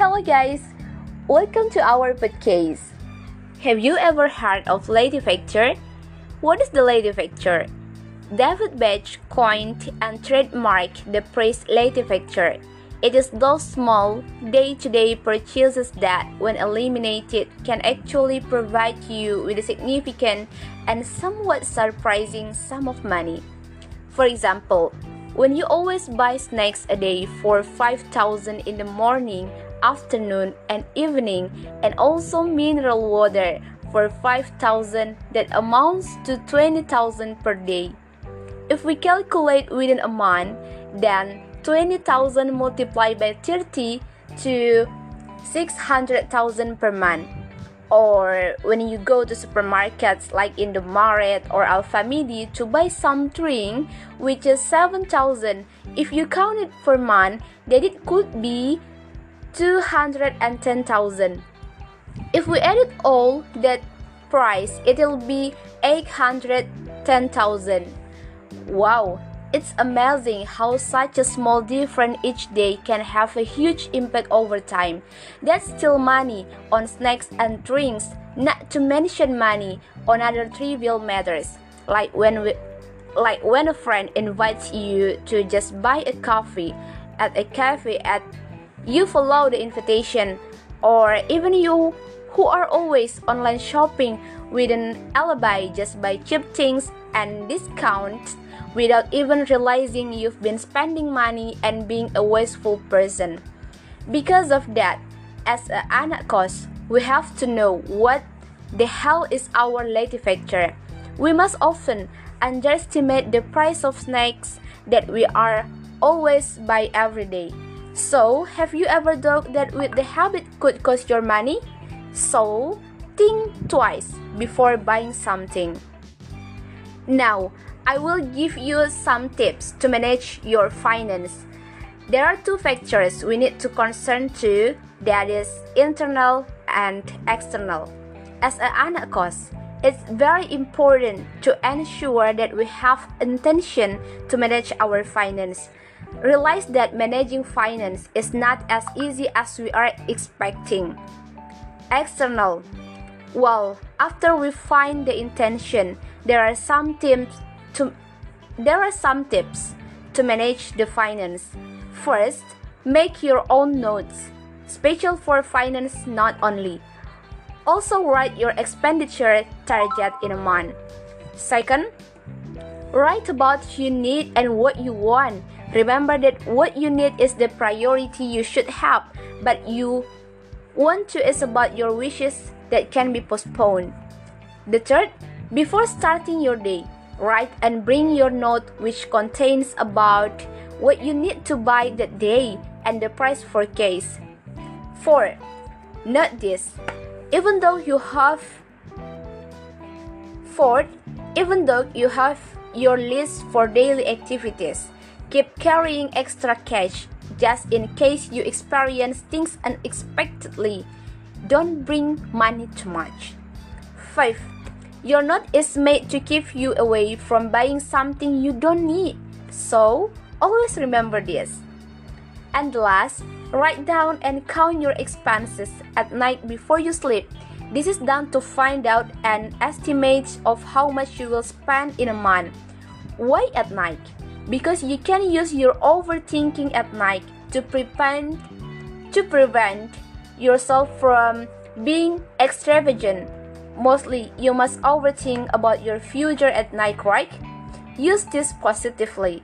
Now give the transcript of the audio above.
Hello guys, welcome to our podcast. Have you ever heard of latte factor? What is the latte factor? David Bach coined and trademarked the phrase latte factor. It is those small, day-to-day purchases that, when eliminated, can actually provide you with a significant and somewhat surprising sum of money. For example, when you always buy snacks a day for 5000 in the morning, afternoon, and evening, and also mineral water for 5000 that amounts to 20000 per day. If we calculate within a month, then 20,000 multiplied by 30 to 600,000 per month or when you go to supermarkets like Indomaret or Alfamidi to buy something which is 7000 if you count it per month then it could be 210,000 if we add it all that price it will be 810,000 wow it's amazing how such a small difference each day can have a huge impact over time. That's still money on snacks and drinks, not to mention money on other trivial matters, like when we, like when a friend invites you to just buy a coffee at a cafe at you follow the invitation or even you who are always online shopping with an alibi just buy cheap things and discounts without even realizing you've been spending money and being a wasteful person. Because of that, as an kos, we have to know what the hell is our latte factor. We must often underestimate the price of snacks that we are always buy every day. So, have you ever thought that with the habit could cost your money? So, think twice before buying something. Now, I will give you some tips to manage your finance. There are two factors we need to concern to that is internal and external. As an anak it's very important to ensure that we have intention to manage our finance. Realize that managing finance is not as easy as we are expecting. External. Well, after we find the intention, there are some tips to there are some tips to manage the finance. First, make your own notes, special for finance not only. Also write your expenditure target in a month. Second, write about you need and what you want. Remember that what you need is the priority you should have, but you want to is about your wishes that can be postponed. The third, before starting your day, write and bring your note which contains about what you need to buy that day and the price for case. 4. Note this. Even though you have Fourth, even though you have your list for daily activities, keep carrying extra cash just in case you experience things unexpectedly. Don't bring money too much. 5. Your note is made to keep you away from buying something you don't need. So, always remember this. And last, write down and count your expenses at night before you sleep. This is done to find out an estimate of how much you will spend in a month. Why at night? Because you can use your overthinking at night to prevent to prevent yourself from being extravagant Mostly, you must overthink about your future at night, right? Use this positively.